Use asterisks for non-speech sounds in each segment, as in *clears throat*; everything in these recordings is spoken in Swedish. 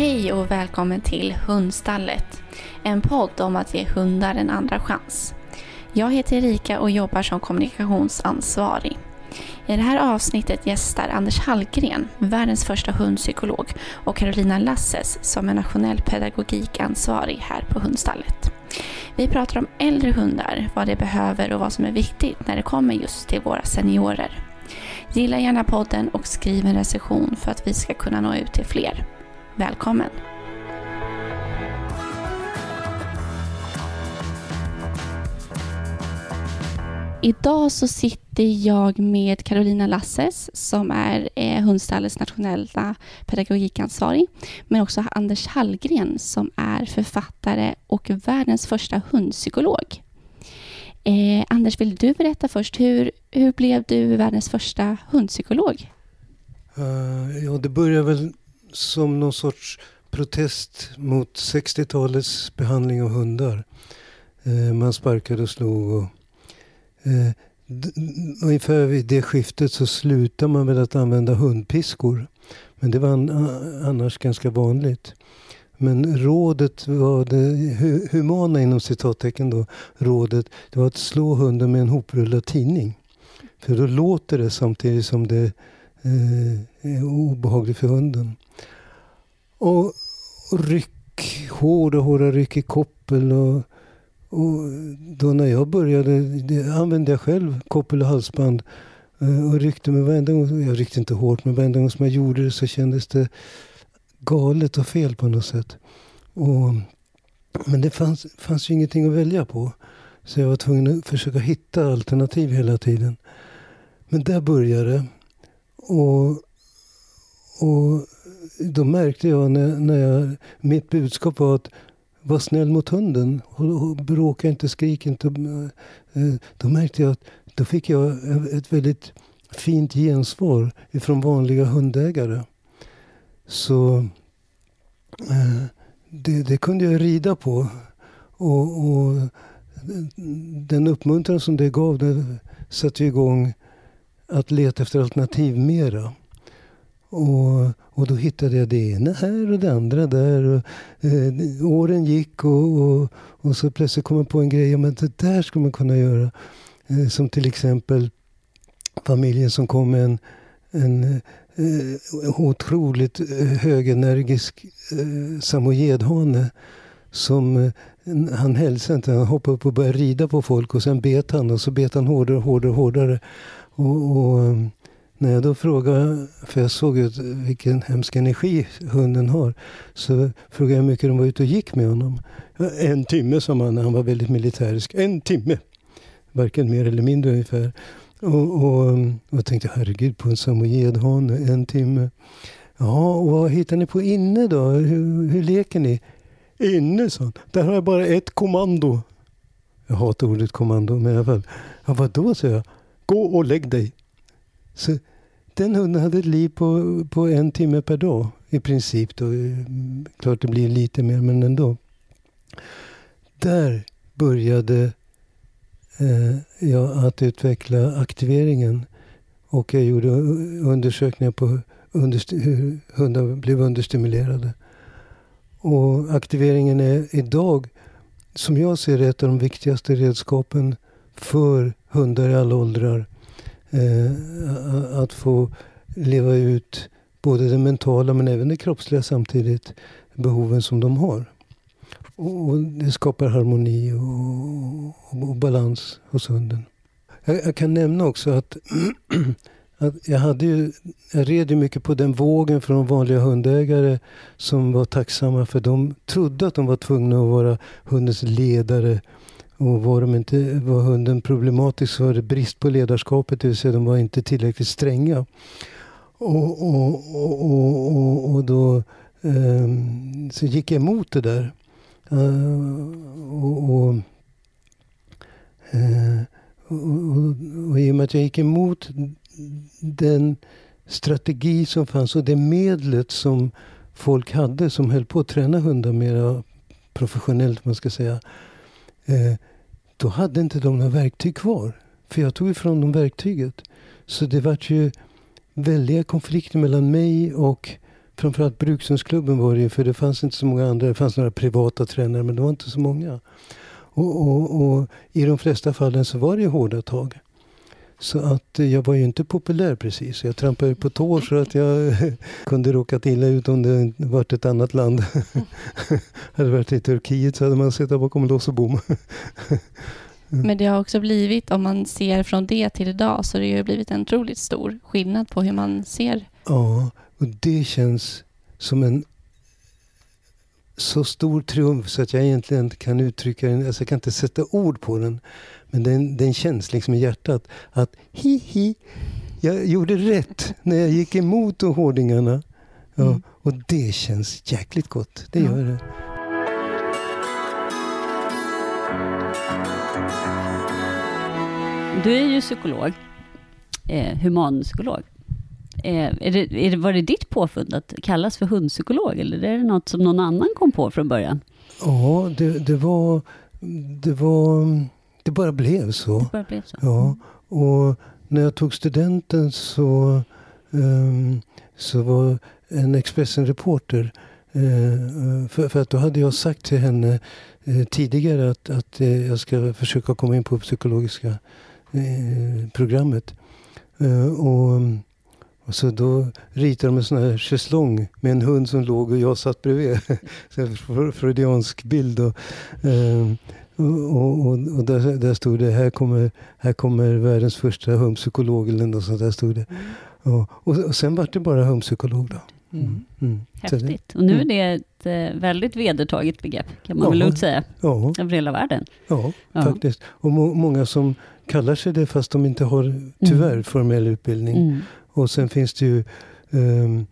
Hej och välkommen till Hundstallet. En podd om att ge hundar en andra chans. Jag heter Erika och jobbar som kommunikationsansvarig. I det här avsnittet gästar Anders Hallgren, världens första hundpsykolog, och Carolina Lasses som är nationell pedagogikansvarig här på Hundstallet. Vi pratar om äldre hundar, vad de behöver och vad som är viktigt när det kommer just till våra seniorer. Gilla gärna podden och skriv en recension för att vi ska kunna nå ut till fler. Välkommen! Idag så sitter jag med Carolina Lasses som är eh, Hundstallets nationella pedagogikansvarig. Men också Anders Hallgren som är författare och världens första hundpsykolog. Eh, Anders, vill du berätta först, hur, hur blev du världens första hundpsykolog? Uh, ja, det började väl som någon sorts protest mot 60-talets behandling av hundar. Eh, man sparkade och slog och eh, ungefär vid det skiftet så slutade man med att använda hundpiskor. Men det var an, annars ganska vanligt. Men rådet var det humana inom citattecken då, rådet, det var att slå hunden med en hoprullad tidning. För då låter det samtidigt som det Eh, eh, obehaglig för hunden. Och, och ryck, hårda, hårda ryck i koppel. Och, och då när jag började det använde jag själv koppel och halsband. Eh, och ryckte med varenda gång, jag ryckte inte hårt, men varenda gång som jag gjorde det så kändes det galet och fel på något sätt. Och, men det fanns, fanns ju ingenting att välja på. Så jag var tvungen att försöka hitta alternativ hela tiden. Men där började det. Och, och då märkte jag när, när jag, mitt budskap var att var snäll mot hunden. Och, bråka inte, skrik inte. Eh, då märkte jag att då fick jag ett väldigt fint gensvar ifrån vanliga hundägare. Så eh, det, det, kunde jag rida på. Och, och, den uppmuntran som det gav, det satte igång att leta efter alternativ mera. Och, och då hittade jag det ena här och det andra där. Och, eh, åren gick och, och, och, så plötsligt kom jag på en grej. Men det där skulle man kunna göra. Eh, som till exempel familjen som kom med en, en eh, otroligt eh, högenergisk eh, samojedhane. Som eh, han hälsade inte. Han hoppade upp och började rida på folk och sen bet han och så bet han hårdare och hårdare och hårdare. Och, och, eh, när jag då frågade, för jag såg ju vilken hemsk energi hunden har. Så frågade jag hur mycket de var ute och gick med honom. En timme sa man han var väldigt militärisk. En timme! Varken mer eller mindre ungefär. Och, och, och jag tänkte, herregud, på en samojedhane, en timme. Ja, och vad hittar ni på inne då? Hur, hur leker ni? Inne, sa han. Där har jag bara ett kommando. Jag hatar ordet kommando, men i alla fall. Ja, vadå, sa jag. Gå och lägg dig. Så den hunden hade ett liv på, på en timme per dag i princip. Då. Klart det blir lite mer, men ändå. Där började eh, jag att utveckla aktiveringen. Och jag gjorde undersökningar på hur hundar blev understimulerade. Och aktiveringen är idag, som jag ser det, ett av de viktigaste redskapen för hundar i alla åldrar. Eh, att få leva ut både det mentala men även det kroppsliga samtidigt, behoven som de har. Och det skapar harmoni och, och, balans hos hunden. Jag, jag, kan nämna också att, *clears throat* att jag, hade ju, jag red ju mycket på den vågen från vanliga hundägare som var tacksamma för de trodde att de var tvungna att vara hundens ledare. Och var, de inte, var hunden problematisk så var det brist på ledarskapet, det vill säga de var inte tillräckligt stränga. Och, och, och, och då um, så gick jag emot det där. Uh, och, och, uh, och, och, i och med att jag gick emot den strategi som fanns och det medlet som folk hade som höll på att träna hundar mera professionellt, man ska säga. Uh, då hade inte de några verktyg kvar. För jag tog ifrån dem verktyget. Så det vart ju väldiga konflikter mellan mig och framförallt Brukshundsklubben var det ju, för det fanns inte så många andra. Det fanns några privata tränare, men det var inte så många. Och, och, och i de flesta fallen så var det hårda tag. Så att jag var ju inte populär precis. Jag trampade på tår så att jag *laughs* kunde råkat illa ut om det varit ett annat land. *laughs* hade det varit i Turkiet så hade man suttit bakom lås och bom. *laughs* Men det har också blivit, om man ser från det till idag, så det har blivit en otroligt stor skillnad på hur man ser. Ja, och det känns som en så stor triumf så att jag egentligen inte kan uttrycka den. Alltså jag kan inte sätta ord på den. Men den, den känns liksom i hjärtat att hi hi, jag gjorde rätt när jag gick emot hårdingarna. Ja, mm. Och det känns jäkligt gott. Det gör det. Du är ju psykolog, eh, humanpsykolog. Eh, är det, är det, var det ditt påfund att kallas för hundpsykolog eller är det något som någon annan kom på från början? Ja, det, det var... Det var... Det bara blev så. Det bara blev så. Ja, och när jag tog studenten så, um, så var en Expressen-reporter uh, för, för, att då hade jag sagt till henne uh, tidigare att, att uh, jag ska försöka komma in på psykologiska programmet. och och så då ritade de en sån här schäslong med en hund som låg och jag satt bredvid. *laughs* freudiansk bild. Och, eh, och, och, och där, där, stod det, här kommer, här kommer världens första hundpsykolog eller något sånt där stod det. Mm. Och, och, och sen var det bara hundpsykolog då. Mm. Mm. mm. Häftigt. Och nu är mm. det ett eh, väldigt vedertaget begrepp, kan man ja. väl lugnt säga, ja. över hela världen. Ja, ja. faktiskt. Och må många som kallar sig det fast de inte har, tyvärr, mm. formell utbildning. Mm. Och sen finns det ju um,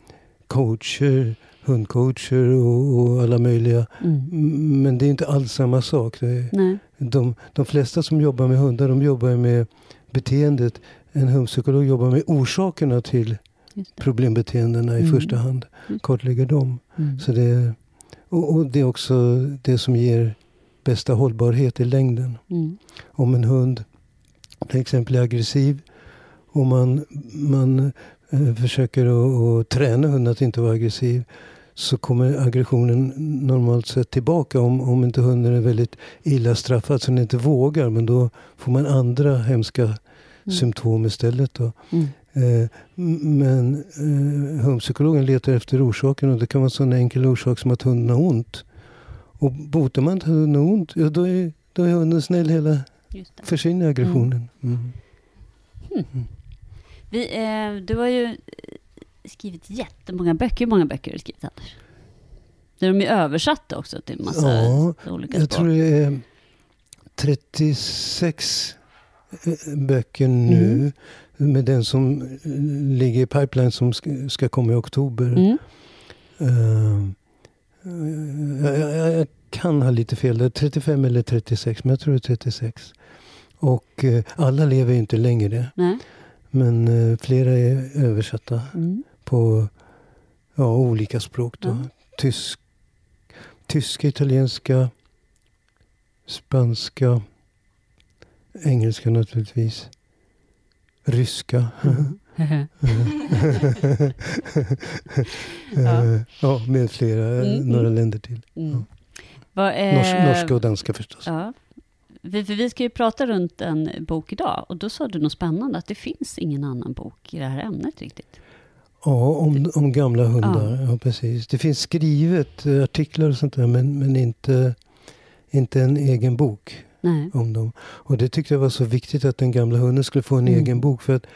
coacher, hundcoacher och, och alla möjliga. Mm. Men det är inte alls samma sak. Är, de, de flesta som jobbar med hundar, de jobbar med beteendet. En hundpsykolog jobbar med orsakerna till problembeteendena i mm. första hand. Kartlägger dem. Mm. Så det, och, och, det är också det som ger bästa hållbarhet i längden. Mm. Om en hund till exempel är aggressiv och man, man eh, försöker att träna hunden att inte vara aggressiv så kommer aggressionen normalt sett tillbaka om, om inte hunden är väldigt illa straffad så den inte vågar. Men då får man andra hemska mm. symptom istället. Då. Mm. Eh, men eh, hundpsykologen letar efter orsaken och det kan vara en sån enkel orsak som att hunden har ont. Och botar man inte hunden har ont, ja, då, är, då är hunden snäll hela... Försvinner aggressionen. Mm. mm. Mm. Vi, eh, du har ju skrivit jättemånga böcker. Hur många böcker har du skrivit, Anders? De är översatta också till massa ja, olika språk. Jag tror det är 36 eh, böcker nu. Mm. Med den som eh, ligger i pipeline som ska komma i oktober. Mm. Uh, jag, jag, jag, kan ha lite fel. Det är 35 eller 36, men jag tror det är 36. Och uh, alla lever inte längre. Nej. Men eh, flera är översatta mm. På ja, olika språk. Då. Ja. Tysk, tyska, italienska, spanska, engelska naturligtvis. Ryska. Mm. *laughs* ja. ja, med flera, mm, mm. några länder till. Mm. Ja. Är... norska och danska förstås. Ja. Vi, för vi ska ju prata runt en bok idag och då sa du något spännande, att det finns ingen annan bok i det här ämnet riktigt. Ja, om, om gamla hundar. Ja. ja. precis. Det finns skrivet eh, artiklar och sånt där, men, men inte, inte en egen bok Nej. om dem. Och det tyckte jag var så viktigt att den gamla hunden skulle få en mm. egen bok. För att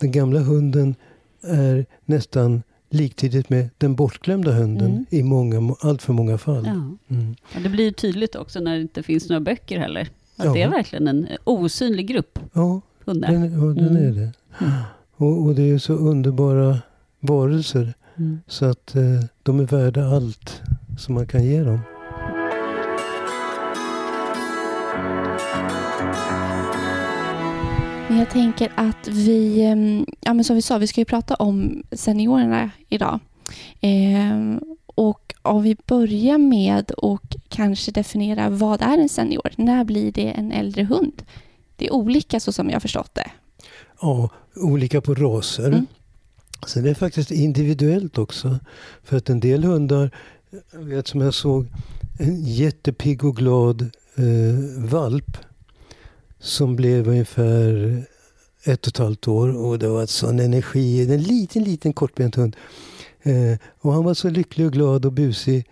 den gamla hunden är nästan liktidigt med den bortglömda hunden mm. i många, allt för många fall. Ja. Mm. ja. det blir tydligt också när det inte finns några böcker heller. Att ja. det är verkligen en osynlig grupp ja, hundar. Den, ja, den mm. är det. Mm. Och, och, det är så underbara varelser. Mm. Så att eh, de är värda allt som man kan ge dem. Men jag tänker att vi, ehm, ja men som vi sa, vi ska ju prata om seniorerna idag. Eh, och om vi börjar med att kanske definiera vad är en senior? När blir det en äldre hund? Det är olika så som jag förstått det. Ja, olika på raser. Mm. Sen är det faktiskt individuellt också. För att en del hundar, jag vet som jag såg, en jättepigg och glad eh, valp som blev ungefär ett och ett halvt år och det var en sån energi. En liten, liten kortbent hund. Eh, och han var så lycklig och glad och busig.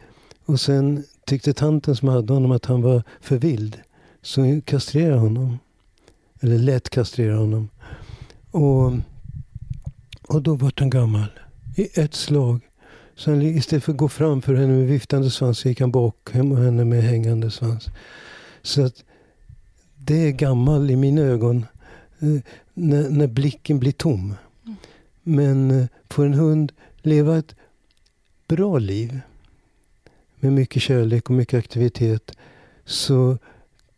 Och sen tyckte tanten som hade honom att han var för vild. Så kastrerade honom. Eller lät kastrera honom. Och, och då var han gammal. I ett slag. Så han, istället för att gå framför henne med viftande svans så gick han bak henne med hängande svans. Så att det är gammal i mina ögon. Eh, när, när, blicken blir tom. Men eh, får en hund leva ett bra liv med mycket kärlek och mycket aktivitet så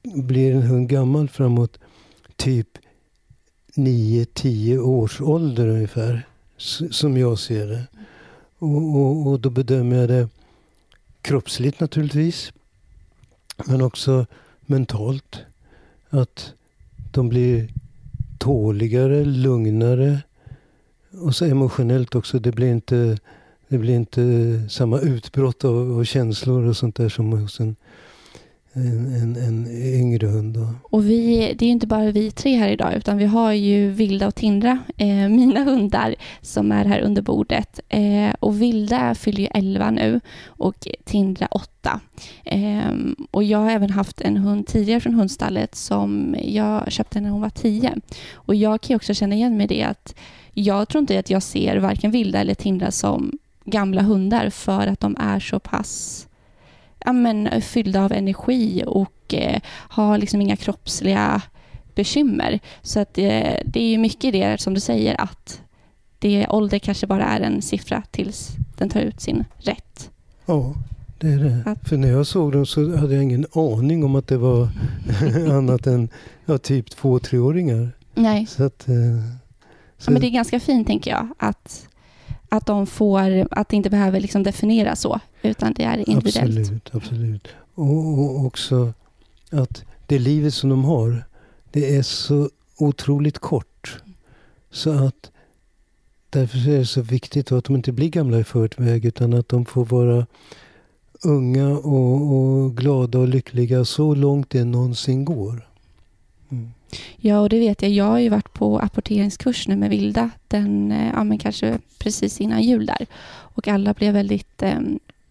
blir en hund gammal framåt typ 9-10 års ålder ungefär. Som jag ser det. Och, och, och, då bedömer jag det kroppsligt naturligtvis. Men också mentalt. Att de blir tåligare, lugnare. Och så emotionellt också. Det blir inte, det blir inte samma utbrott av, av känslor och sånt där som hos en en, en, en yngre hund. Då. Och vi, det är ju inte bara vi tre här idag utan vi har ju Vilda och Tindra, eh, mina hundar som är här under bordet. Eh, och Vilda fyller ju 11 nu och Tindra 8. Eh, och jag har även haft en hund tidigare från hundstallet som jag köpte när hon var 10. Och jag kan också känna igen mig i det att jag tror inte att jag ser varken Vilda eller Tindra som gamla hundar för att de är så pass ja, men, fyllda av energi och eh, har liksom inga kroppsliga bekymmer. Så att eh, det är mycket det som du säger att det ålder kanske bara är en siffra tills den tar ut sin rätt. Ja, det är det. Att, För när jag såg dem så hade jag ingen aning om att det var *laughs* annat än ja, typ två, treåringar. Nej. Så att, eh, så ja, men det är ganska fint tänker jag att att de får, att det inte behöver liksom definieras så, utan det är individuellt. Absolut, absolut. Och, och också att det livet som de har, det är så otroligt kort. Så att därför är det så viktigt att de inte blir gamla i förväg utan att de får vara unga och, och glada och lyckliga så långt det någonsin går. Mm. Ja, och det vet jag. Jag har ju varit på apporteringskurs nu med Vilda, den, eh, ja, men kanske precis innan jul där. Och alla blev väldigt eh,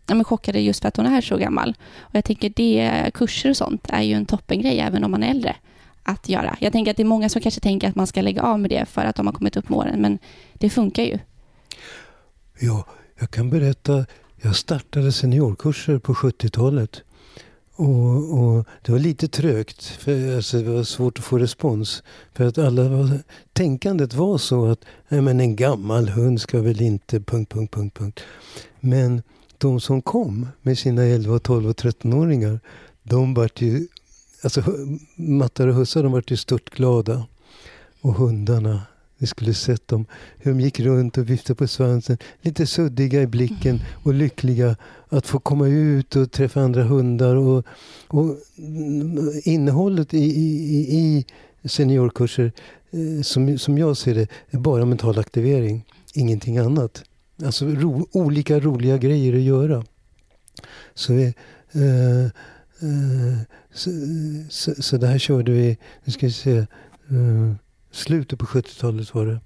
ja, men chockade just för att hon är så gammal. Och jag tänker det, eh, kurser och sånt är ju en toppengrej även om man är äldre att göra. Jag tänker att det är många som kanske tänker att man ska lägga av med det för att de har kommit upp med åren, men det funkar ju. Ja, jag kan berätta. Jag startade seniorkurser på 70-talet. Och, och, Det var lite trögt, för alltså, det var svårt att få respons. För att alla var, tänkandet var så att nej, men en gammal hund ska väl inte... Punkt, punkt, punkt, punkt. Men de som kom med sina 11, 12 och 13-åringar, de vart ju... Alltså mattar och hussar, de vart ju stört glada. Och hundarna, vi skulle sett dem, hur de gick runt och viftade på svansen. Lite suddiga i blicken och lyckliga att få komma ut och träffa andra hundar. Och, och innehållet i, i, i seniorkurser, eh, som, som jag ser det, är bara mental aktivering. Ingenting annat. Alltså ro, olika roliga grejer att göra. Så, vi, eh, eh, så, så, så, det här körde vi, nu ska vi se, eh, slutet på 70-talet var det.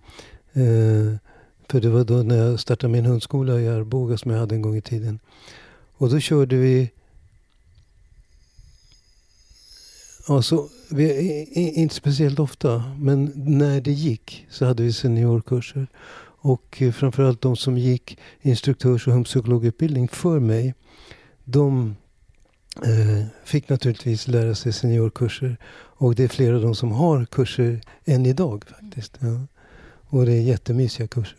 Eh, för det var då när jag startade min hundskola i Arboga som jag hade en gång i tiden. Och då körde vi Alltså, vi, inte speciellt ofta, men när det gick så hade vi seniorkurser. Och eh, framförallt de som gick instruktörs och hundpsykologutbildning för mig, de fick naturligtvis lära sig seniorkurser. Och det är flera av dem som har kurser än idag faktiskt. Ja. Och det är jättemysiga kurser.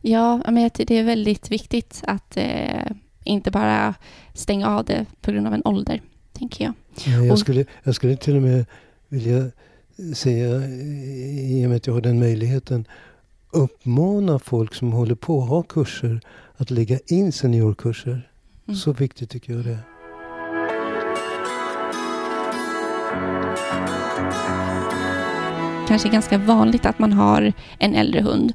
Ja, men det är väldigt viktigt att eh, inte bara stänga av det på grund av en ålder, tänker jag. Ja, jag, skulle, jag skulle till och med vilja säga, i och med att jag har den möjligheten, uppmana folk som håller på att ha kurser att lägga in seniorkurser. Mm. Så viktigt tycker jag det är. Kanske ganska vanligt att man har en äldre hund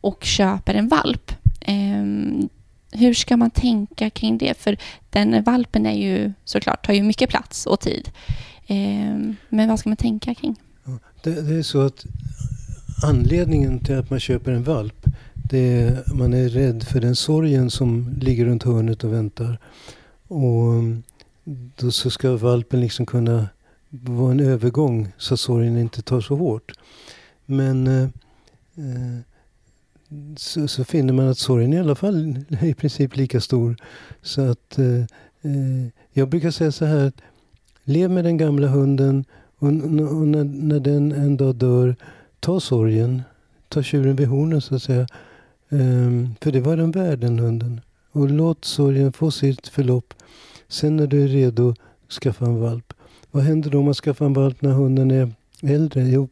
och köper en valp. Ehm, hur ska man tänka kring det? För den valpen är ju såklart tar ju mycket plats och tid. Ehm, men vad ska man tänka kring? Det, det, är så att anledningen till att man köper en valp det är man är rädd för den sorgen som ligger runt hörnet och väntar. Och då så ska valpen liksom kunna vara en övergång så att sorgen inte tar så hårt. Men eh, eh, så, så, finner man att sorgen i alla fall är *laughs* i princip lika stor. Så att eh, eh jag brukar säga så här. Lev med den gamla hunden och, och när, när, den en dag dör, ta sorgen. Ta tjuren vid hornen så att säga. Um, för det var den värd den hunden. Och låt sorgen få sitt förlopp. Sen när du är redo, skaffa en valp. Vad händer då om man skaffar en valp när hunden är äldre? Jo,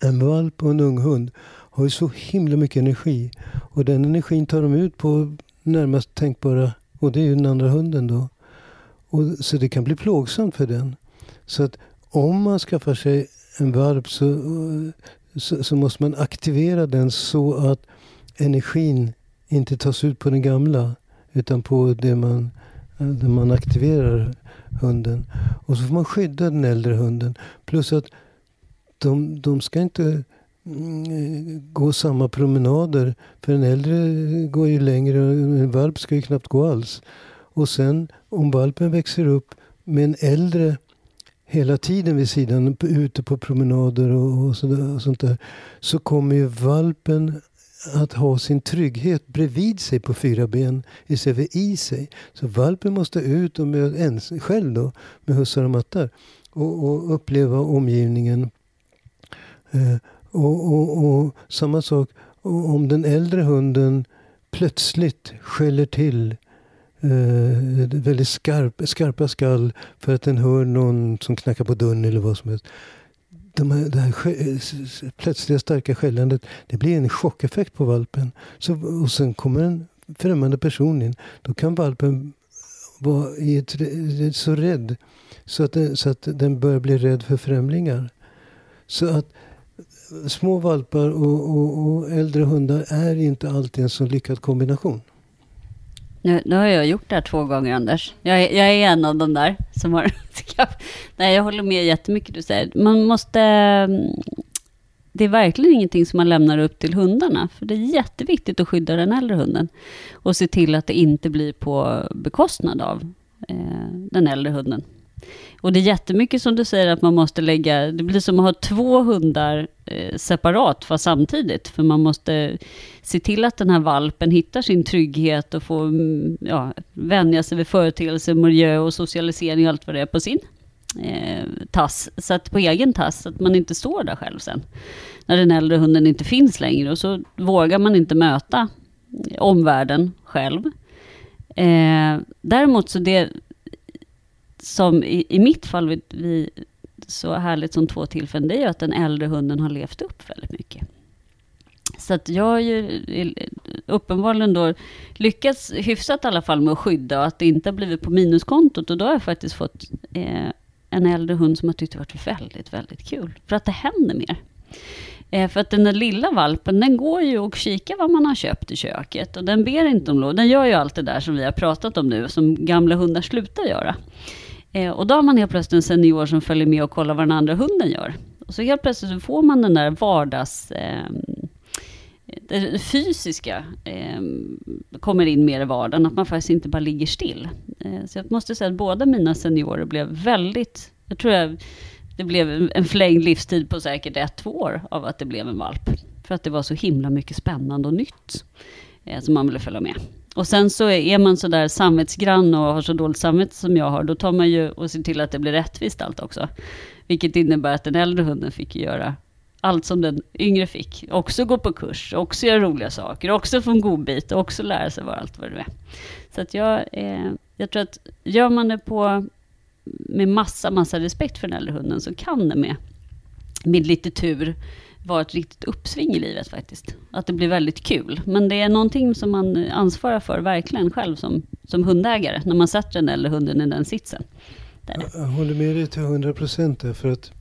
en valp och en ung hund har ju så himla mycket energi. Och den energin tar de ut på närmast tänkbara, och det är ju den andra hunden då. Och, så det kan bli plågsamt för den. Så att om man skaffar sig en valp så, så, så måste man aktivera den så att energin inte tas ut på den gamla. Utan på det man, det man aktiverar hunden. Och så får man skydda den äldre hunden. Plus att de, de ska inte mm, gå samma promenader. För en äldre går ju längre och en valp ska ju knappt gå alls. Och sen om valpen växer upp med en äldre hela tiden vid sidan, ute på promenader och, och, så, och sånt där. Så kommer ju valpen att ha sin trygghet bredvid sig på fyra ben istället för i sig. Så valpen måste ut och med, ens, själv då, med hussar och mattar och, och uppleva omgivningen. Eh, och, och, och, samma sak om den äldre hunden plötsligt skäller till eh, väldigt skarp, skarpa skall för att den hör någon som knackar på dörren eller vad som helst de här, det här plötsliga starka skällandet, det blir en chockeffekt på valpen. Så, och sen kommer en främmande person in. Då kan valpen vara i ett, så rädd så att, den, så att den börjar bli rädd för främlingar. Så att små valpar och, och, och äldre hundar är inte alltid en så lyckad kombination. Nu, nu har jag gjort det här två gånger, Anders. Jag, jag är en av de där som har... *laughs* Nej, jag håller med jättemycket du säger. Man måste... Mm, det är verkligen ingenting som man lämnar upp till hundarna. För det är jätteviktigt att skydda den äldre hunden. Och se till att det inte blir på bekostnad av eh, den äldre hunden. Och det är jättemycket som du säger att man måste lägga, det blir som att ha två hundar eh, separat fast samtidigt. För man måste se till att den här valpen hittar sin trygghet och får mm, ja, vänja sig vid företeelser, miljö och socialisering och allt vad det är på sin eh, tass, så att på egen tass, så att man inte står där själv sen. När den äldre hunden inte finns längre och så vågar man inte möta omvärlden själv. Eh, däremot så det som i, i mitt fall vid, vi, så härligt som två tillfällen, det är ju att den äldre hunden har levt upp väldigt mycket. Så att jag har ju uppenbarligen då lyckats hyfsat i alla fall med att skydda och att det inte har blivit på minuskontot. Och då har jag faktiskt fått eh, en äldre hund som har tyckt det varit väldigt, väldigt kul. För att det händer mer. Eh, för att den där lilla valpen, den går ju och kikar vad man har köpt i köket. Och den ber inte om lov. Den gör ju allt det där som vi har pratat om nu, som gamla hundar slutar göra. Eh, och då har man helt plötsligt en senior som följer med och kollar vad den andra hunden gör. Och så helt plötsligt så får man den där vardags... Eh, eh, det fysiska eh, kommer in mer i vardagen, att man faktiskt inte bara ligger still. Eh, så jag måste säga att båda mina seniorer blev väldigt, jag tror jag, det blev en förlängd livstid på säkert ett, två år av att det blev en valp. För att det var så himla mycket spännande och nytt eh, som man ville följa med. Och sen så är man så där samvetsgrann och har så dåligt samvete som jag har, då tar man ju och ser till att det blir rättvist allt också. Vilket innebär att den äldre hunden fick göra allt som den yngre fick. Också gå på kurs, också göra roliga saker, också få en godbit, också lära sig vad allt vad det är. Så att jag, eh, jag tror att gör man det på, med massa, massa respekt för den äldre hunden så kan det med, med lite tur vara ett riktigt uppsving i livet faktiskt. Att det blir väldigt kul. Men det är någonting som man ansvarar för verkligen själv som, som hundägare, när man sätter den äldre hunden i den sitsen. Jag håller med dig till 100 procent för att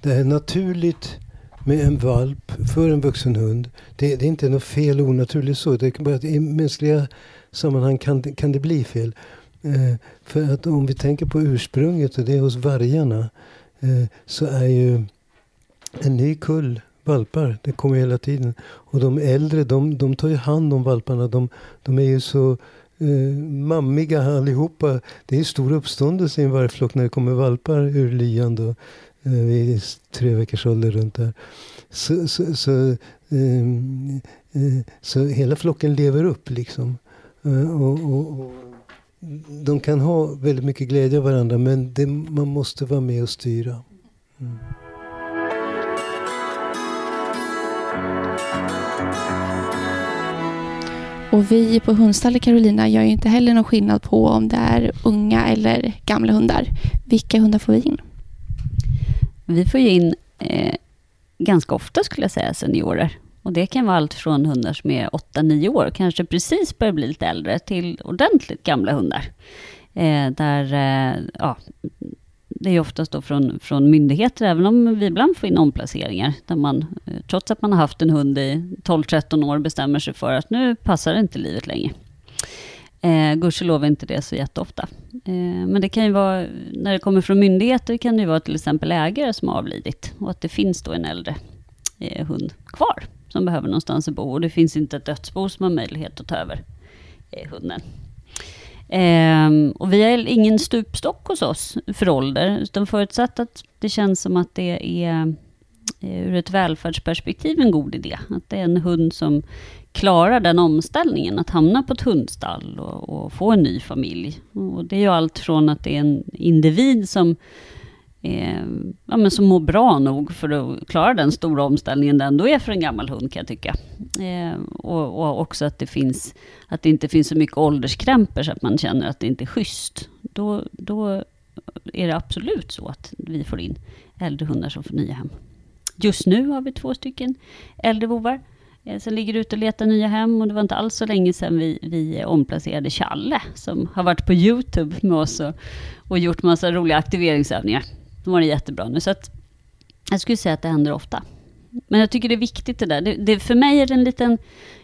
det är naturligt med en valp för en vuxen hund. Det, det är inte något fel onaturligt så. Det är bara att I mänskliga sammanhang kan, kan det bli fel. Eh, för att om vi tänker på ursprunget och det är hos vargarna. Eh, så är ju en ny kull valpar. Det kommer hela tiden. Och de äldre de, de tar ju hand om valparna. De, de är ju så eh, mammiga allihopa. Det är stor uppståndelse i en vargflock när det kommer valpar ur lyan. Då, eh, vid tre veckors ålder runt där. Så, så, så, eh, eh, så hela flocken lever upp liksom. Eh, och, och, och, de kan ha väldigt mycket glädje av varandra men det, man måste vara med och styra. Mm. Och vi på Hundstallet Carolina gör ju inte heller någon skillnad på om det är unga eller gamla hundar. Vilka hundar får vi in? Vi får ju in eh, ganska ofta skulle jag säga seniorer. Och det kan vara allt från hundar som är 8-9 år, kanske precis börjar bli lite äldre, till ordentligt gamla hundar. Eh, där, eh, ja, det är oftast då från, från myndigheter, även om vi ibland får in omplaceringar, där man, eh, trots att man har haft en hund i 12-13 år, bestämmer sig för att nu passar inte livet längre. Eh, gudskelov är inte det så jätteofta. Eh, men det kan ju vara, när det kommer från myndigheter, kan det ju vara till exempel ägare som har avlidit, och att det finns då en äldre eh, hund kvar, som behöver någonstans att bo, och det finns inte ett dödsbo som har möjlighet att ta över eh, hunden. Eh, och vi har ingen stupstock hos oss för ålder, utan förutsatt att det känns som att det är eh, ur ett välfärdsperspektiv en god idé. Att det är en hund som klarar den omställningen, att hamna på ett hundstall och, och få en ny familj. Och det är ju allt från att det är en individ som eh, ja, men som mår bra nog för att klara den stora omställningen det ändå är för en gammal hund kan jag tycka. Eh, och, och, också att det, finns, att det inte finns så mycket ålderskrämpor så att man känner att det inte är schysst. Då, då är det absolut så att vi får in äldre hundar som får nya hem. Just nu har vi två stycken äldre vovar Sen eh, som ligger ute och letar nya hem och det var inte alls så länge sedan vi, vi omplacerade Challe som har varit på Youtube med oss och, och gjort massa roliga aktiveringsövningar. De var det jättebra nu. Så att jag skulle säga att det händer ofta. Men jag tycker det är viktigt det där. Det, det, för mig är det en liten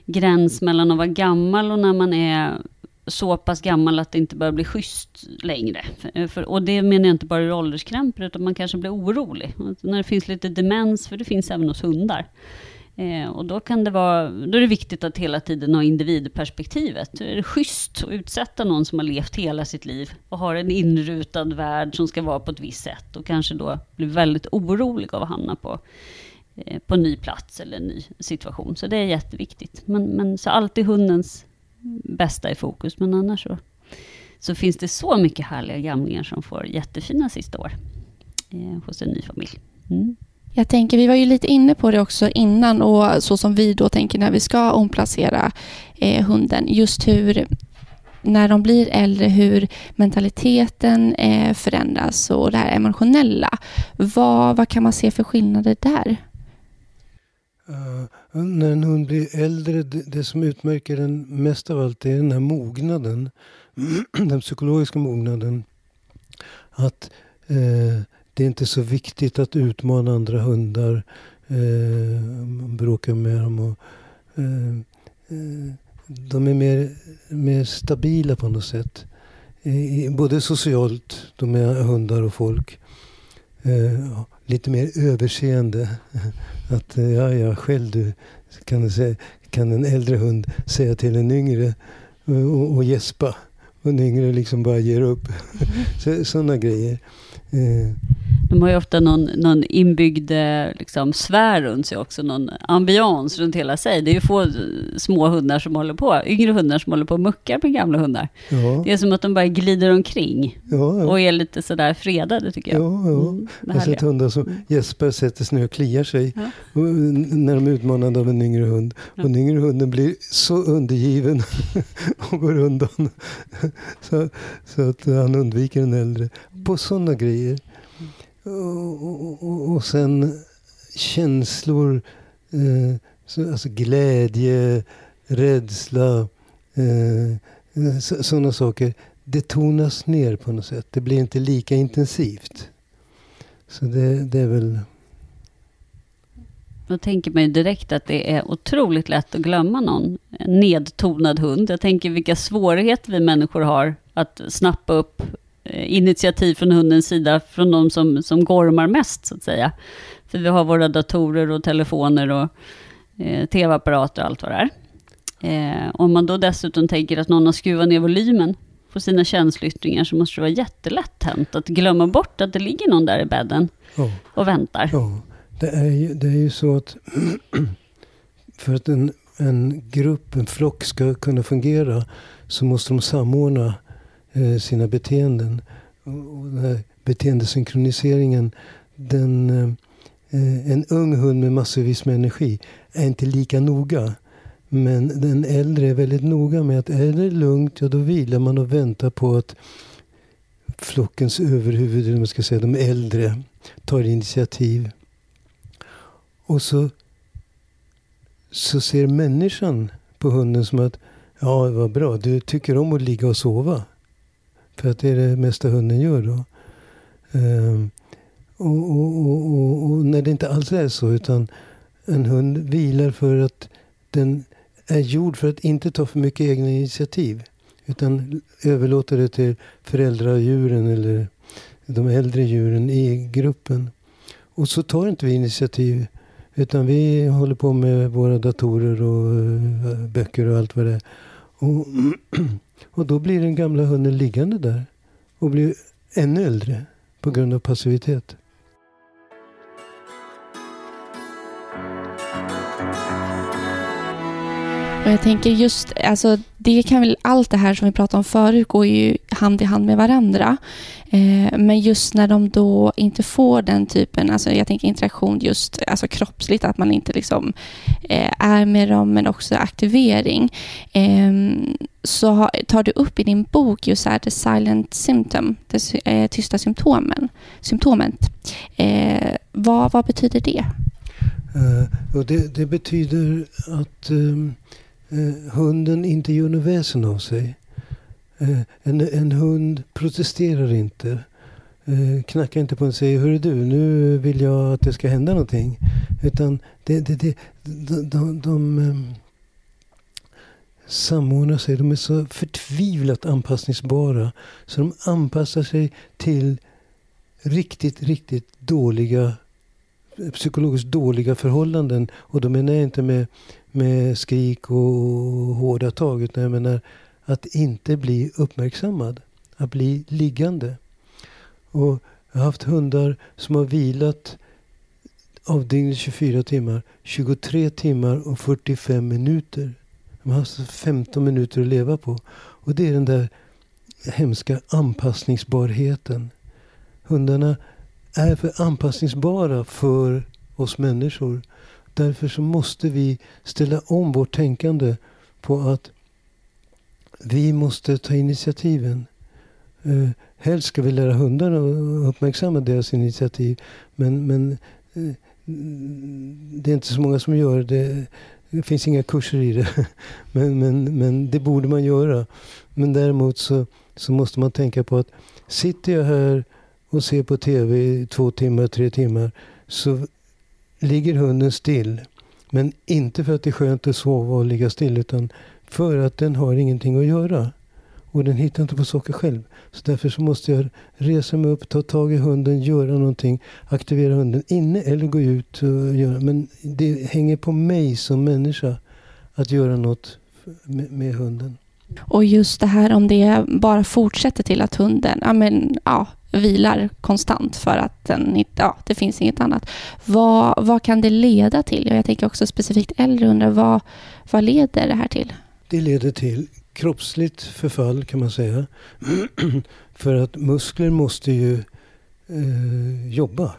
gräns mellan att vara gammal och när man är så pass gammal att det inte börjar bli schysst längre. För, för, och det menar jag inte bara ur ålderskrämpor, utan man kanske blir orolig. Alltså när det finns lite demens, för det finns även hos hundar. Eh, och då, kan det vara, då är det viktigt att hela tiden ha individperspektivet. Är det schysst att utsätta någon som har levt hela sitt liv och har en inrutad värld som ska vara på ett visst sätt och kanske då blir väldigt orolig av att hamna på, eh, på en ny plats eller en ny situation. Så det är jätteviktigt. Men, men så alltid hundens bästa i fokus, men annars så, så finns det så mycket härliga gamlingar som får jättefina sista år eh, hos en ny familj. Mm. Jag tänker, vi var ju lite inne på det också innan och så som vi då tänker när vi ska omplacera eh, hunden. Just hur, när de blir äldre, hur mentaliteten eh, förändras och det här emotionella. Vad, vad kan man se för skillnader där? Uh, när en hund blir äldre, det, det, som utmärker den mest av allt är den här mognaden. *clears throat* den psykologiska mognaden. Att uh, det är inte så viktigt att utmana andra hundar. Eh, bråka med dem. Och, eh, eh de är mer, mer stabila på något sätt. Både socialt, de är hundar och folk. Eh, lite mer överseende. *laughs* Att eh, ja, ja, själv du kan, säga, kan en äldre hund säga till en yngre eh, och, och gäspa. Och den yngre liksom bara ger upp. *laughs* Sådana grejer. Eh, de har ju ofta någon, någon inbyggd eh, liksom, sfär runt sig också, någon ambians runt hela sig. Det är ju få små hundar som håller på, yngre hundar som håller på och muckar med gamla hundar. Ja. Det är som att de bara glider omkring ja, ja. och är lite sådär fredade tycker jag. Ja, ja. Mm, jag har sett hundar som gäspar, sätter sig ner och kliar sig när de är utmanade av en yngre hund. Och den yngre hunden blir så undergiven *laughs* och går undan. *laughs* så, så att han undviker den äldre. På sådana grejer. Och, och, och sen känslor, eh, så, alltså glädje, rädsla, eh, eh sådana saker. Det tonas ner på något sätt. Det blir inte lika intensivt. Så det, det är väl Då tänker man ju direkt att det är otroligt lätt att glömma någon. En nedtonad hund. Jag tänker vilka svårigheter vi människor har att snappa upp initiativ från hundens sida från de som, som gormar mest, så att säga. För vi har våra datorer och telefoner och eh, tv-apparater och allt vad det är. Eh, om man då dessutom tänker att någon har skruvat ner volymen på sina känsloyttringar så måste det vara jättelätt hänt att glömma bort att det ligger någon där i bädden Ja. och väntar. Ja, det är ju, det är ju så att *clears throat* för att en, en grupp, en flock ska kunna fungera så måste de samordna eh, Eh, sina beteenden. Och, den här beteendesynkroniseringen, den, eh, eh, en ung hund med massvis med energi är inte lika noga. Men den äldre är väldigt noga med att är det lugnt, ja då vilar man och väntar på att flockens överhuvud, eller vad man ska säga, de äldre, tar initiativ. Och så, så ser människan på hunden som att ja, vad bra, du tycker om att ligga och sova. För att det är det mesta hunden gör då. Ehm, och, och, och, och, och när det inte alls är så, utan en hund vilar för att den är gjord för att inte ta för mycket egna initiativ. Utan överlåter det till föräldradjuren eller de äldre djuren i gruppen. Och så tar inte vi initiativ. Utan vi håller på med våra datorer och eh, böcker och allt vad det är. Och, *clears throat* och då blir den gamla hunden liggande där. Och blir ännu äldre på grund av passivitet. Och jag tänker just, alltså det kan väl, allt det här som vi pratade om förut går ju hand i hand med varandra. Eh, men just när de då inte får den typen, alltså jag tänker interaktion just alltså kroppsligt, att man inte liksom eh, är med dem, men också aktivering. Ehm, så tar du upp i din bok just här, the silent symptom, det eh, tysta symptomen, symptomet. Vad, vad betyder det? Och det, det betyder att ehm, hunden inte gör något väsen av sig. Eh, en, en hund protesterar inte. Eh, knackar inte på en och säger Hörru du, nu vill jag att det ska hända någonting. Utan det, det, det, de, de, de ehm, samordnar sig. De är så förtvivlat anpassningsbara. Så de anpassar sig till riktigt, riktigt dåliga psykologiskt dåliga förhållanden. Och då menar jag inte med, med skrik och hårda tag. Utan jag menar att inte bli uppmärksammad. Att bli liggande. Och jag har haft hundar som har vilat av dygnets 24 timmar. 23 timmar och 45 minuter. De har alltså 15 minuter att leva på. Och det är den där hemska anpassningsbarheten. Hundarna är för anpassningsbara för oss människor. Därför så måste vi ställa om vårt tänkande på att vi måste ta initiativen. Eh, helst ska vi lära hundarna att uppmärksamma deras initiativ. Men, men eh, det är inte så många som gör det. Det finns inga kurser i det. *laughs* Men, men, men det borde man göra. Men däremot så, så måste man tänka på att sitter jag här och ser på tv i två timmar, tre timmar så ligger hunden still. Men inte för att det är skönt att sova och ligga still utan för att den har ingenting att göra. Och den hittar inte på saker själv. Så därför så måste jag resa mig upp, ta tag i hunden, göra någonting, aktivera hunden inne eller gå ut och göra. Men det hänger på mig som människa att göra något med, med hunden. Och just det här om det bara fortsätter till att hunden ja, men, ja, vilar konstant för att den inte, ja, det finns inget annat. Vad, vad kan det leda till? Och jag tänker också specifikt äldre undrar vad, vad leder det här till? Det leder till kroppsligt förfall kan man säga. *clears throat* För att muskler måste ju eh, jobba.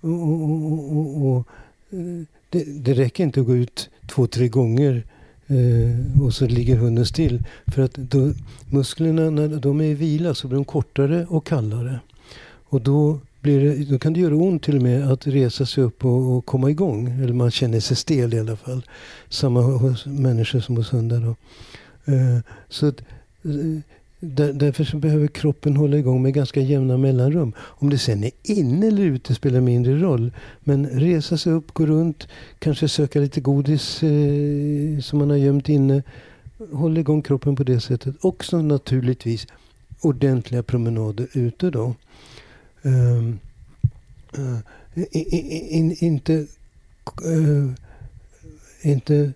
Och, och, och, och, och eh, det, det räcker inte att gå ut två, tre gånger eh, och så ligger hunden still. För att då, musklerna när de är i vila så blir de kortare och kallare. Och då, blir det, då kan det göra ont till och med att resa sig upp och, och komma igång. Eller man känner sig stel i alla fall. Samma hos människor som hos hundar. Då. Eh, så att, eh, där, därför så behöver kroppen hålla igång med ganska jämna mellanrum. Om det sen är inne eller ute spelar mindre roll. Men resa sig upp, gå runt, kanske söka lite godis eh, som man har gömt inne. Håll igång kroppen på det sättet. Också naturligtvis ordentliga promenader ute då. Um, uh, in, in, inte, uh, inte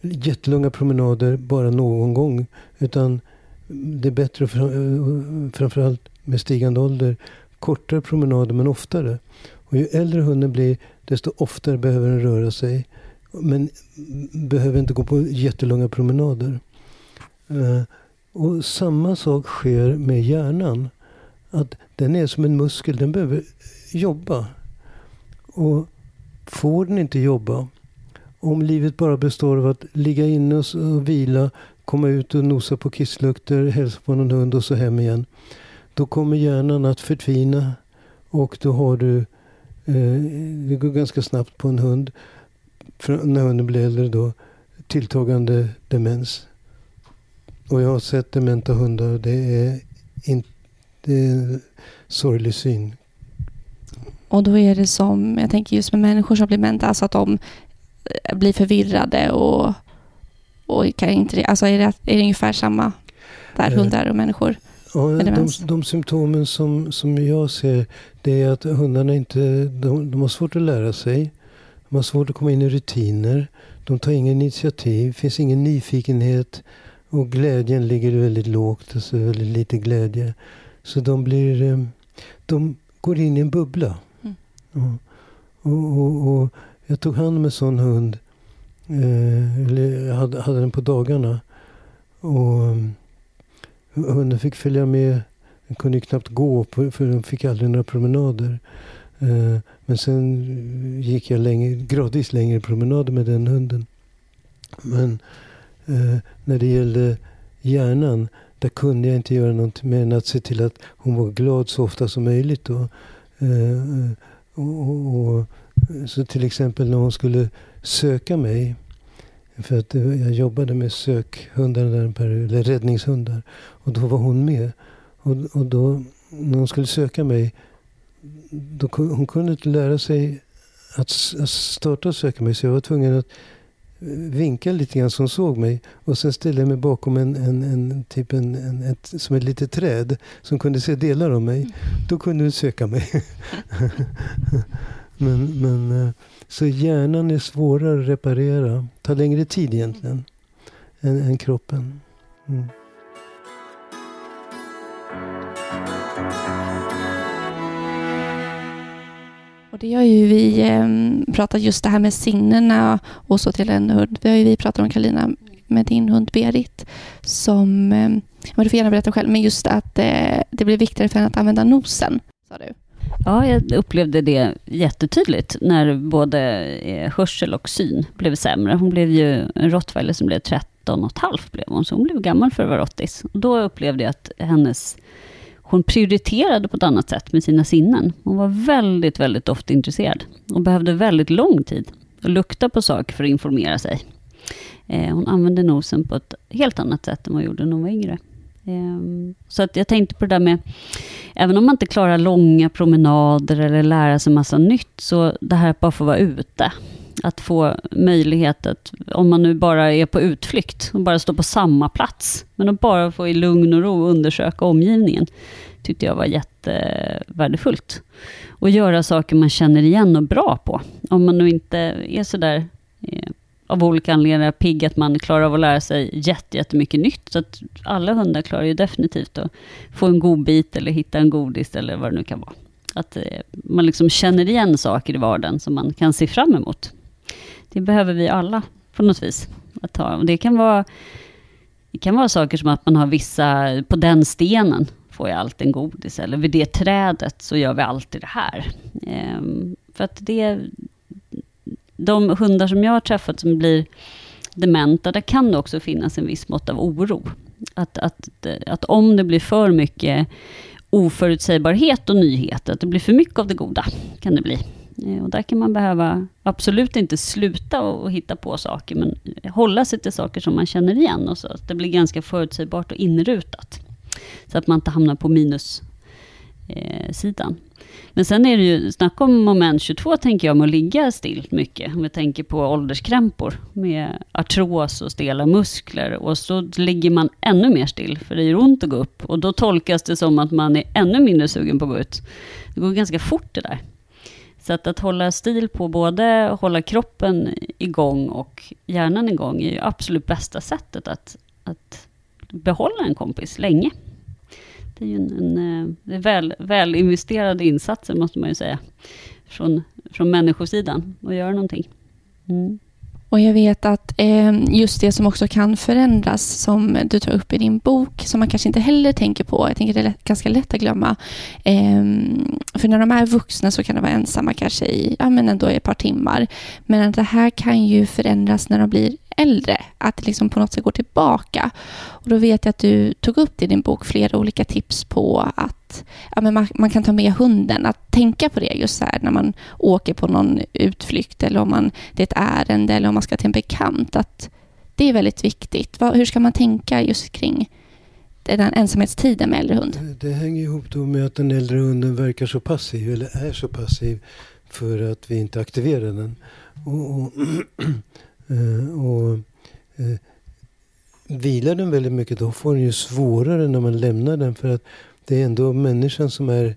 jättelånga promenader bara någon gång. Utan det är bättre, uh, framförallt med stigande ålder, kortare promenader men oftare. Och ju äldre hunden blir, desto oftare behöver den röra sig. Men behöver inte gå på jättelånga promenader. Uh, och samma sak sker med hjärnan. Att den är som en muskel, den behöver jobba. Och får den inte jobba, om livet bara består av att ligga inne och vila, komma ut och nosa på kisslukter, hälsa på någon hund och så hem igen. Då kommer hjärnan att förtvina och då har du, eh, det går ganska snabbt på en hund, när hunden blir äldre då, tilltagande demens. Och jag har sett dementa hundar. Det är, inte det är en sorglig syn. Och då är det som, jag tänker just med människor som blir dementa, alltså att de eh, blir förvirrade och, och kan inte... Alltså är det, är det ungefär samma där, eh, hundar och människor? Ja, de, de symptomen som, som jag ser, det är att hundarna inte... De, de har svårt att lära sig. De har svårt att komma in i rutiner. De tar ingen initiativ, det finns ingen nyfikenhet. Och glädjen ligger väldigt lågt, alltså väldigt lite glädje. Så de blir... Eh, de går in i en bubbla. Mm. Och, och, och, jag tog hand om en sån hund. Eh, eller jag hade, hade den på dagarna. Och um, hunden fick följa med. Den kunde ju knappt gå på, för den fick aldrig några promenader. Eh, men sen gick jag länge, gradvis längre promenader med den hunden. Men eh, när det gällde hjärnan, där kunde jag inte göra något mer än att se till att hon var glad så ofta som möjligt. Då. Eh, och, och, och, så till exempel när hon skulle söka mig, för att jag jobbade med sökhundar eller räddningshundar. Och då var hon med. Och, och då, när hon skulle söka mig, då, hon kunde inte lära sig att, att starta och söka mig. Så jag var tvungen att vinkade lite grann som såg mig. Och sen ställde jag mig bakom en, en, en typ en, en, ett, som ett litet träd som kunde se delar av mig. Då kunde du söka mig. *laughs* men, men, eh, så hjärnan är svårare att reparera. Tar längre tid egentligen än, än kroppen. Mm. Det har ju vi eh, pratat just det här med sinnena och så till en hund. Vi har ju vi pratat om Karolina med din hund Berit som, eh, men du får gärna berätta själv, men just att eh, det blir viktigare för henne att använda nosen, sa du. Ja, jag upplevde det jättetydligt när både eh, hörsel och syn blev sämre. Hon blev ju en rottweiler som blev 13 och ett halvt blev hon, så hon blev gammal för att vara rottis. Då upplevde jag att hennes hon prioriterade på ett annat sätt med sina sinnen. Hon var väldigt, väldigt ofta intresserad och behövde väldigt lång tid att lukta på saker för att informera sig. Eh, hon använde nosen på ett helt annat sätt än vad hon gjorde när hon var yngre. Eh, så att jag tänkte på det där med, även om man inte klarar långa promenader eller lära sig massa nytt, så det här att bara få vara ute. Att få möjlighet att, om man nu bara är på utflykt och bara står på samma plats, men att bara få i lugn och ro undersöka omgivningen, tyckte jag var jättevärdefullt. Och göra saker man känner igen och bra på. Om man nu inte är sådär eh, av olika anledningar pigg att man klarar av att lära sig jättemycket nytt. Så att alla hundar klarar ju definitivt att få en god bit eller hitta en godis eller vad det nu kan vara. Att eh, man liksom känner igen saker i vardagen som man kan se fram emot. Det behöver vi alla på något vis. Att ha. Och det, kan vara, det kan vara saker som att man har vissa, på den stenen får jag alltid en godis, eller vid det trädet så gör vi alltid det här. Ehm, för att det, de hundar som jag har träffat som blir dementa, där kan det också finnas en viss mått av oro. Att, att, att om det blir för mycket oförutsägbarhet och nyheter, att det blir för mycket av det goda, kan det bli. Eh, och där kan man behöva absolut inte sluta och hitta på saker, men hålla sig till saker som man känner igen och så att det blir ganska förutsägbart och inrutat. Så att man inte hamnar på minussidan. Eh, men sen är det ju, snacka om moment 22 tänker jag, med att ligga still mycket. Om vi tänker på ålderskrämpor med artros och stela muskler. Och så ligger man ännu mer still, för det gör ont att gå upp. Och då tolkas det som att man är ännu mindre sugen på att gå ut. Det går ganska fort det där. Så att, att hålla stil på både hålla kroppen igång och hjärnan igång är ju absolut bästa sättet att, att behålla en kompis länge. Det är ju en, en eh, är väl, väl investerade insatser, måste man ju säga, från, från människosidan, att göra någonting. Mm. Och jag vet att eh, just det som också kan förändras, som du tar upp i din bok, som man kanske inte heller tänker på, jag tänker det är lätt, ganska lätt att glömma. Eh, för när de är vuxna så kan de vara ensamma kanske i ja, men ändå ett par timmar. Men att det här kan ju förändras när de blir äldre, att det liksom på något sätt går tillbaka. Och då vet jag att du tog upp i din bok flera olika tips på att ja, men man, man, kan ta med hunden, att tänka på det just så här när man åker på någon utflykt eller om man, det är ett ärende eller om man ska till en bekant. Att det är väldigt viktigt. Vad, hur ska man tänka just kring den ensamhetstiden med äldre hund? Det, det hänger ihop då med att den äldre hunden verkar så passiv, eller är så passiv, för att vi inte aktiverar den. Och, och *clears throat* eh, och eh, vilar den väldigt mycket då får den ju svårare när man lämnar den. För att det är ändå människan som är,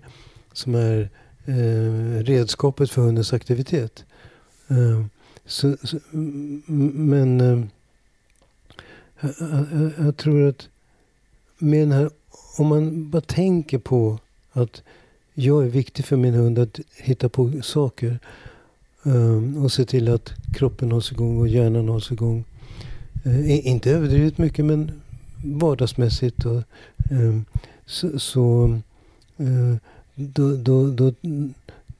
som är eh, redskapet för hundens aktivitet. Eh, så, så, men eh, jag, jag, jag, tror att med den här, om man bara tänker på att jag är viktig för min hund att hitta på saker. Eh, och se till att kroppen hålls igång och hjärnan hålls igång. Eh, inte överdrivet mycket men vardagsmässigt. Och, eh, så, så då, då, då,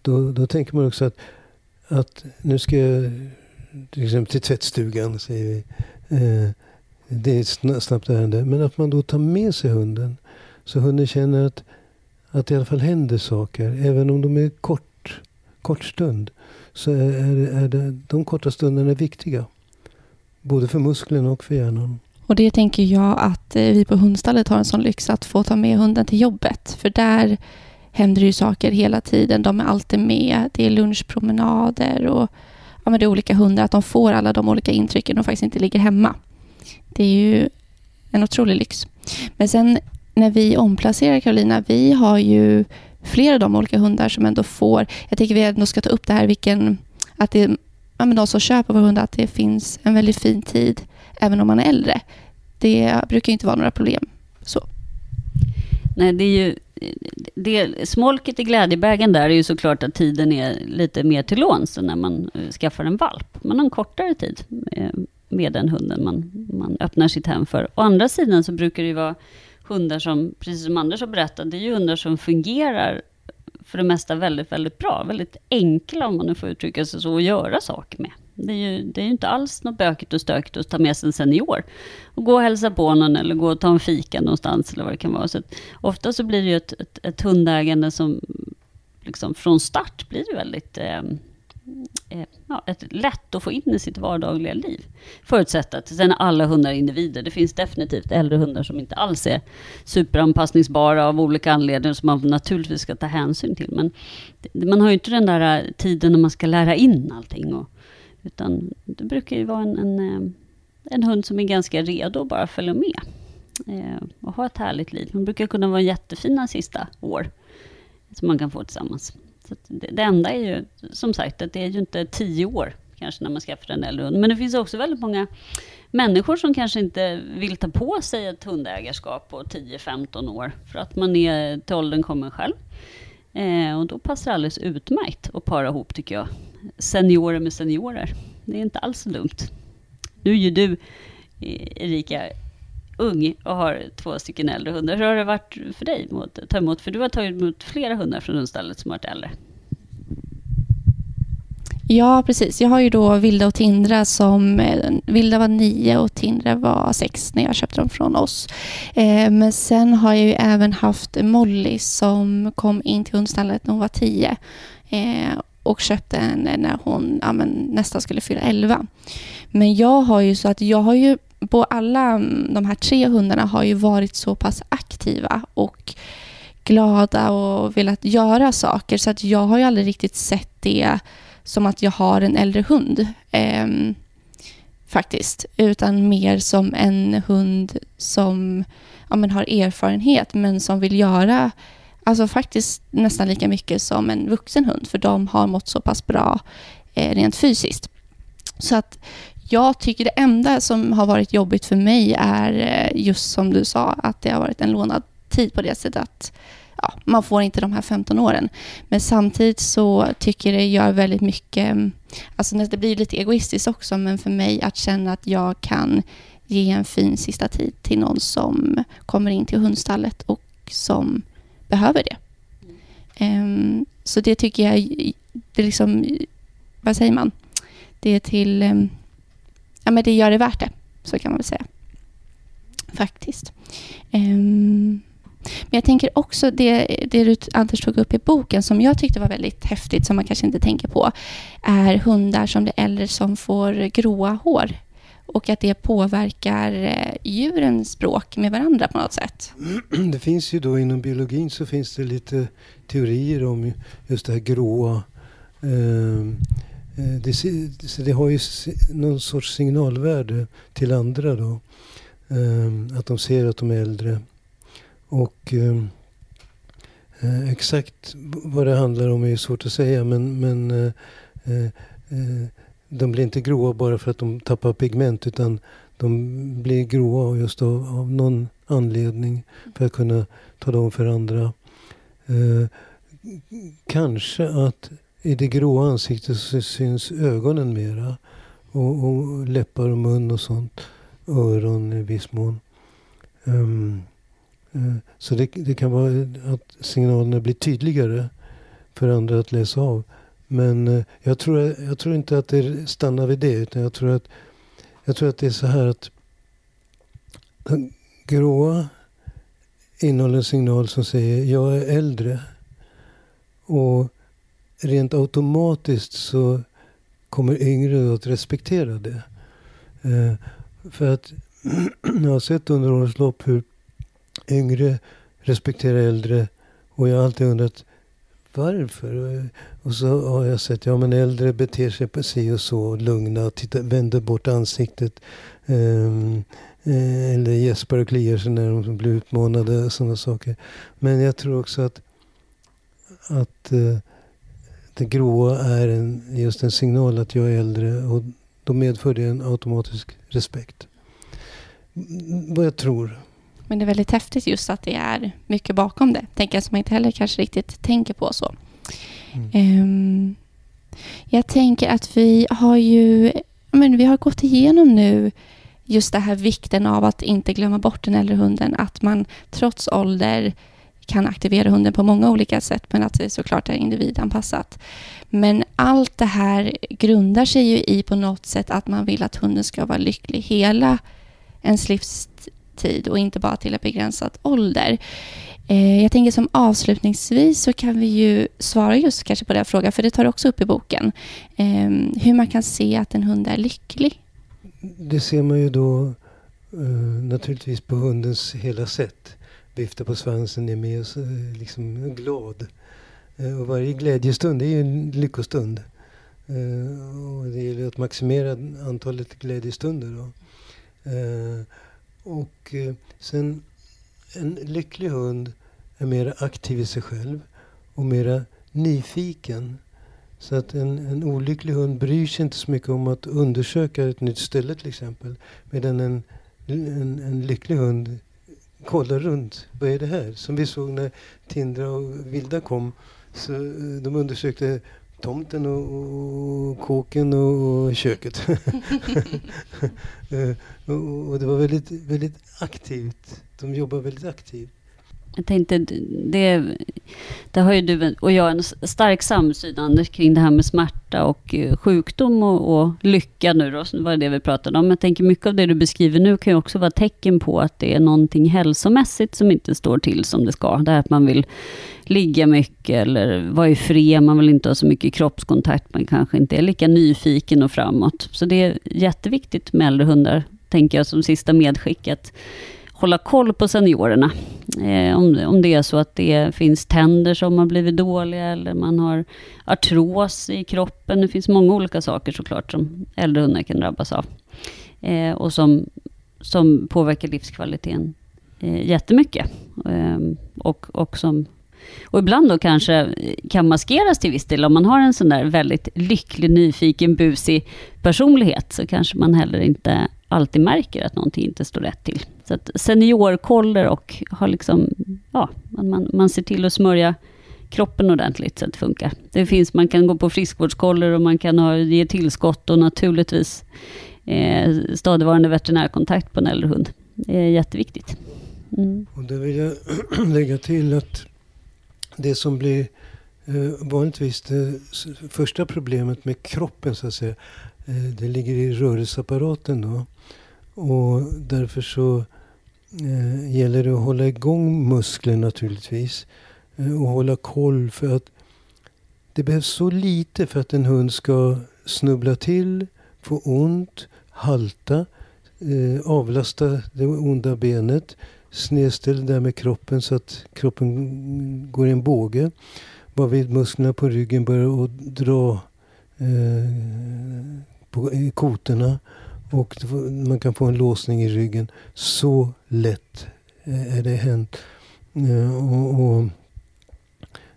då, då, tänker man också att, att nu ska jag till exempel till tvättstugan, säger vi. Eh, det är ett snabbt ärende. Men att man då tar med sig hunden. Så hunden känner att, att det i alla fall händer saker. Även om de är kort, kort stund så är, är det, de korta stunderna viktiga. Både för musklerna och för hjärnan. Och det tänker jag att eh, vi på hundstallet har en sån lyx att få ta med hunden till jobbet. För där händer det ju saker hela tiden. De är alltid med. Det är lunchpromenader och ja, men det är olika hundar. Att de får alla de olika intrycken och faktiskt inte ligger hemma. Det är ju en otrolig lyx. Men sen när vi omplacerar Carolina, vi har ju flera av de olika hundar som ändå får... Jag tycker vi ändå ska ta upp det här, vilken, att det, ja, men de som köper våra hundar, att det finns en väldigt fin tid även om man är äldre. Det brukar inte vara några problem. Så. Nej, det är ju... Det, smolket i glädjebägen där är ju såklart att tiden är lite mer till låns när man eh, skaffar en valp. Man har en kortare tid eh, med den hunden man, man öppnar sitt hem för. Å andra sidan så brukar det ju vara hundar som, precis som Anders har berättat, det är ju hundar som fungerar för det mesta väldigt, väldigt bra. Väldigt enkla, om man nu får uttrycka sig så, att göra saker med. Det är ju det är inte alls något bökigt och stökigt att ta med sig en senior. Och gå och hälsa på någon eller gå och ta en fika någonstans eller vad det kan vara. Så att, ofta så blir det ju ett, ett, ett hundägande som liksom från start blir väldigt ehm, eh, ja, ett lätt att få in i sitt vardagliga liv. Förutsatt att sen alla hundar är individer. Det finns definitivt äldre hundar som inte alls är superanpassningsbara av olika anledningar som man naturligtvis ska ta hänsyn till. Men man har ju inte den där tiden när man ska lära in allting. Och, utan det brukar ju vara en, en, eh, en hund som är ganska redo att bara följa med. Eh, och ha ett härligt liv. De brukar kunna vara jättefina sista år som man kan få tillsammans. Så det, det, enda är ju, som sagt, att det är ju inte tio år kanske när man skaffar en äldre hund. Men det finns också väldigt många människor som kanske inte vill ta på sig ett hundägarskap på 10-15 år för att man är till åldern kommen själv. Eh, och då passar det alldeles utmärkt att para ihop, tycker jag, seniorer med seniorer. Det är inte alls så dumt. Nu är ju du, eh, Erika, ung och har två stycken äldre hundar. Hur har det varit för dig att ta emot? För du har tagit emot flera hundar från hundstallet som har varit äldre. Ja, precis. Jag har ju då Vilda och Tindra som... Eh, Vilda var nio och Tindra var sex när jag köpte dem från oss. Eh, men sen har jag ju även haft Molly som kom in till hundstallet när hon var tio eh, och köpte henne när hon ja, nästan skulle fylla elva. Men jag har ju så att jag har ju på alla mm, de här tre hundarna har ju varit så pass aktiva och glada och velat göra saker så att jag har ju aldrig riktigt sett det som att jag har en äldre hund. Eh, faktiskt. Utan mer som en hund som ja, men har erfarenhet men som vill göra alltså faktiskt nästan lika mycket som en vuxen hund för de har mått så pass bra eh, rent fysiskt. Så att jag tycker det enda som har varit jobbigt för mig är eh, just som du sa att det har varit en lånad tid på det sättet att ja, man får inte de här 15 åren. Men samtidigt så tycker jag det gör väldigt mycket, alltså det blir lite egoistiskt också, men för mig att känna att jag kan ge en fin sista tid till någon som kommer in till hundstallet och som behöver det. Um, så det tycker jag, det liksom, vad säger man? Det är till, um, ja men det gör det värt det, så kan man väl säga. Faktiskt. Um, men jag tänker också det, det du Anders tog upp i boken som jag tyckte var väldigt häftigt som man kanske inte tänker på är hundar som blir äldre som får gråa hår och att det påverkar eh, djurens språk med varandra på något sätt. *clears throat* Det finns ju då inom biologin så finns det lite teorier om just det här gråa. Ehm, eh, det, det har ju någon sorts signalvärde till andra då. Ehm, att de ser att de är äldre. Och ehm, eh, exakt vad det handlar om är svårt att säga men, men eh, de blir inte gråa bara för att de tappar pigment utan de blir gråa just av, av någon anledning för att kunna tala om för andra. Eh, kanske att i det gråa ansiktet så syns ögonen mera. Och, och läppar och mun och sånt. Öron i viss mån. Um, uh, så det, det, kan vara att signalerna blir tydligare för andra att läsa av. Men eh, jag, tror, jag tror inte att det stannar vid det. Utan jag tror att, jag tror att det är så här att gråa innehåller en signal som säger jag är äldre. Och rent automatiskt så kommer yngre att respektera det. Eh, för att *clears throat* jag har sett under årens lopp hur yngre respekterar äldre. Och jag har alltid undrat varför. Och så har jag sett, ja men äldre beter sig på si och så, lugna, titta, vänder bort ansiktet. Um, eller gäspar och kliar sig när de blir utmanade. Sådana saker. Men jag tror också att, att uh, det gråa är en, just en signal att jag är äldre. Och då medför det en automatisk respekt. Vad jag tror. Men det är väldigt häftigt just att det är mycket bakom det. Tänker jag som man inte heller kanske riktigt tänker på så. Mm. Um, jag tänker att vi har ju men vi har gått igenom nu just det här vikten av att inte glömma bort den äldre hunden. Att man trots ålder kan aktivera hunden på många olika sätt men att det såklart är individanpassat. Men allt det här grundar sig ju i på något sätt att man vill att hunden ska vara lycklig hela ens tid och inte bara till en begränsad ålder. Eh, jag tänker som avslutningsvis så kan vi ju svara just kanske på den frågan, för det tar du också upp i boken. Ehm, hur man kan se att en hund är lycklig. Det ser man ju då eh, naturligtvis på hundens hela sätt. Vifta på svansen, är med och eh, liksom glad. Och varje glädjestund är ju en lyckostund. och det gäller att maximera antalet glädjestunder. Då och eh, sen en lycklig hund är mer aktiv i sig själv och mer nyfiken. Så att en, en olycklig hund bryr sig inte så mycket om att undersöka ett nytt ställe till exempel. Medan en, en, en lycklig hund kollar runt. Vad är det här? Som vi såg när Tindra och Vilda kom. Så eh, de undersökte tomten och, kåken och, köket. *laughs* *laughs* Eh, och, och, det var väldigt, väldigt aktivt. De jobbar väldigt aktivt. Jag tänkte, det, det har ju du och jag en stark samsyn Anders kring det här med smärta och eh, sjukdom och, och lycka nu då, var det vi pratade om. Jag tänker mycket av det du beskriver nu kan ju också vara tecken på att det är någonting hälsomässigt som inte står till som det ska. Det här att man vill ligga mycket eller vara i fred, man vill inte ha så mycket kroppskontakt, man kanske inte är lika nyfiken och framåt. Så det är jätteviktigt med äldre hundar tänker jag som sista medskick, hålla koll på seniorerna. Eh, om, om det är så att det finns tänder som har blivit dåliga eller man har artros i kroppen. Det finns många olika saker såklart som äldre hundar kan drabbas av. Eh, och som, som påverkar livskvaliteten eh, jättemycket. Eh, och, och som och ibland då kanske kan maskeras till viss del. Om man har en sån där väldigt lycklig, nyfiken, busig personlighet så kanske man heller inte alltid märker att någonting inte står rätt till. Så att seniorkoller och har liksom, ja, man, man ser till att smörja kroppen ordentligt så att det funkar. Det finns, man kan gå på friskvårdskoller och man kan ha, ge tillskott och naturligtvis eh, stadigvarande veterinärkontakt på en äldre hund. Det är jätteviktigt. Mm. Och där vill jag *clears throat* lägga till att det som blir eh, vanligtvis det första problemet med kroppen så att säga, Eh, det ligger i rörelseapparaten då. Och därför så eh, gäller det att hålla igång muskler naturligtvis. Eh, och hålla koll för att det behövs så lite för att en hund ska snubbla till, få ont, halta, eh, avlasta det onda benet, snedställ det där med kroppen så att kroppen går i en båge. Varvid musklerna på ryggen börjar att dra eh, på kotorna och man kan få en låsning i ryggen. Så lätt eh, är det hänt. Eh, och, och,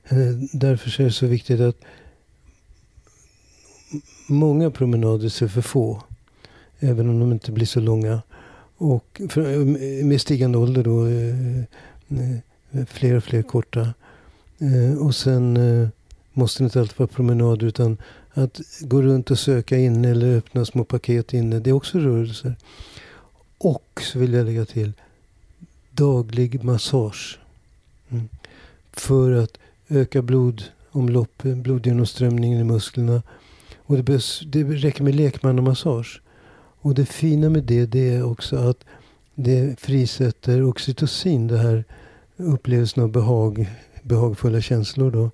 eh, därför är det så viktigt att många promenader är för få. Även om de inte blir så långa. Och för, med stigande ålder då fler och fler korta. Och sen måste det inte alltid vara promenader utan att gå runt och söka inne eller öppna små paket inne, det är också rörelser. Och så vill jag lägga till daglig massage. Mm. För att öka blodomloppet, blodgenomströmningen i musklerna. Och det, behövs, det räcker med lekmannamassage. Och det fina med det, det är också att det frisätter oxytocin, det här upplevelsen av behag, behagfulla känslor då.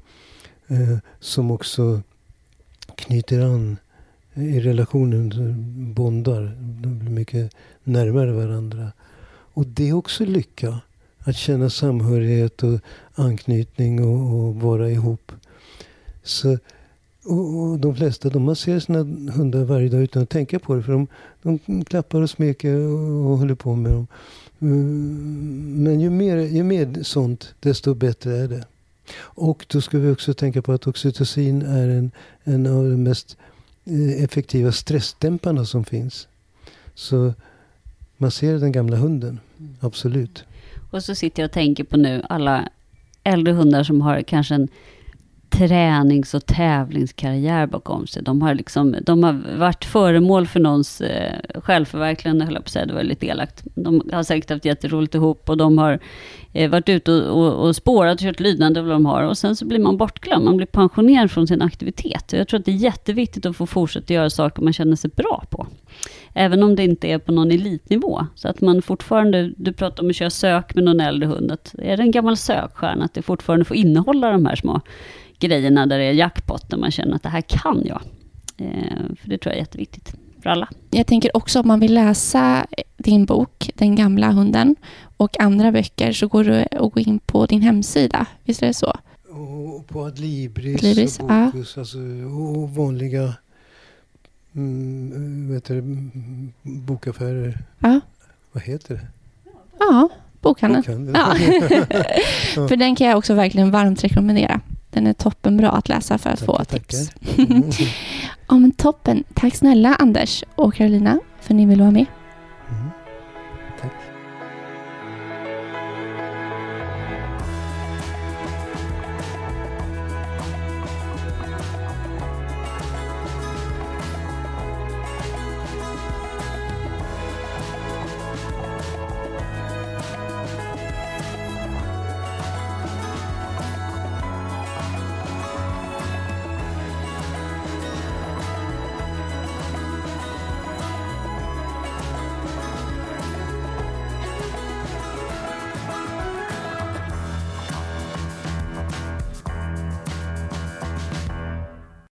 Eh, som också knyter an i relationen, bondar. De blir mycket närmare varandra. Och det är också lycka. Att känna samhörighet och anknytning och, och vara ihop. Så, och, och, de flesta de masserar sina hundar varje dag utan att tänka på det. För de, de klappar och smeker och, och håller på med dem. Mm, men ju mer, ju mer sånt, desto bättre är det. Och då ska vi också tänka på att oxytocin är en, en av de mest eh, effektiva stressdämparna som finns. Så man ser den gamla hunden, absolut. Och så sitter jag och tänker på nu alla äldre hundar som har kanske en tränings och tävlingskarriär bakom sig. De har, liksom, de har varit föremål för någons eh, självförverkligande, höll jag på att säga, det var lite elakt. De har säkert haft jätteroligt ihop och de har eh, varit ute och, och, och spårat och kört lydnad vad de har. Och sen så blir man bortglömd, man blir pensionerad från sin aktivitet. Jag tror att det är jätteviktigt att få fortsätta göra saker man känner sig bra på. Även om det inte är på någon elitnivå. Så att man fortfarande, du pratar om att köra sök med någon äldre hund. Att är det en gammal sökstjärna, att det fortfarande får innehålla de här små grejerna där det är jackpot, där man känner att det här kan jag. Eh, för det tror jag är jätteviktigt för alla. Jag tänker också om man vill läsa din bok, Den gamla hunden, och andra böcker så går det att gå in på din hemsida. Visst är det så? Och på Adlibris, Adlibris och Bokus, ja. alltså, och vanliga mm, vet du, bokaffärer. Ja. Vad heter det? Ja, bokhandeln. Ja. *laughs* *laughs* För den kan jag också verkligen varmt rekommendera. Den är toppenbra att läsa för att tackar, få tips. *laughs* *laughs* ja, men toppen. Tack snälla Anders och Carolina för att ni ville vara med.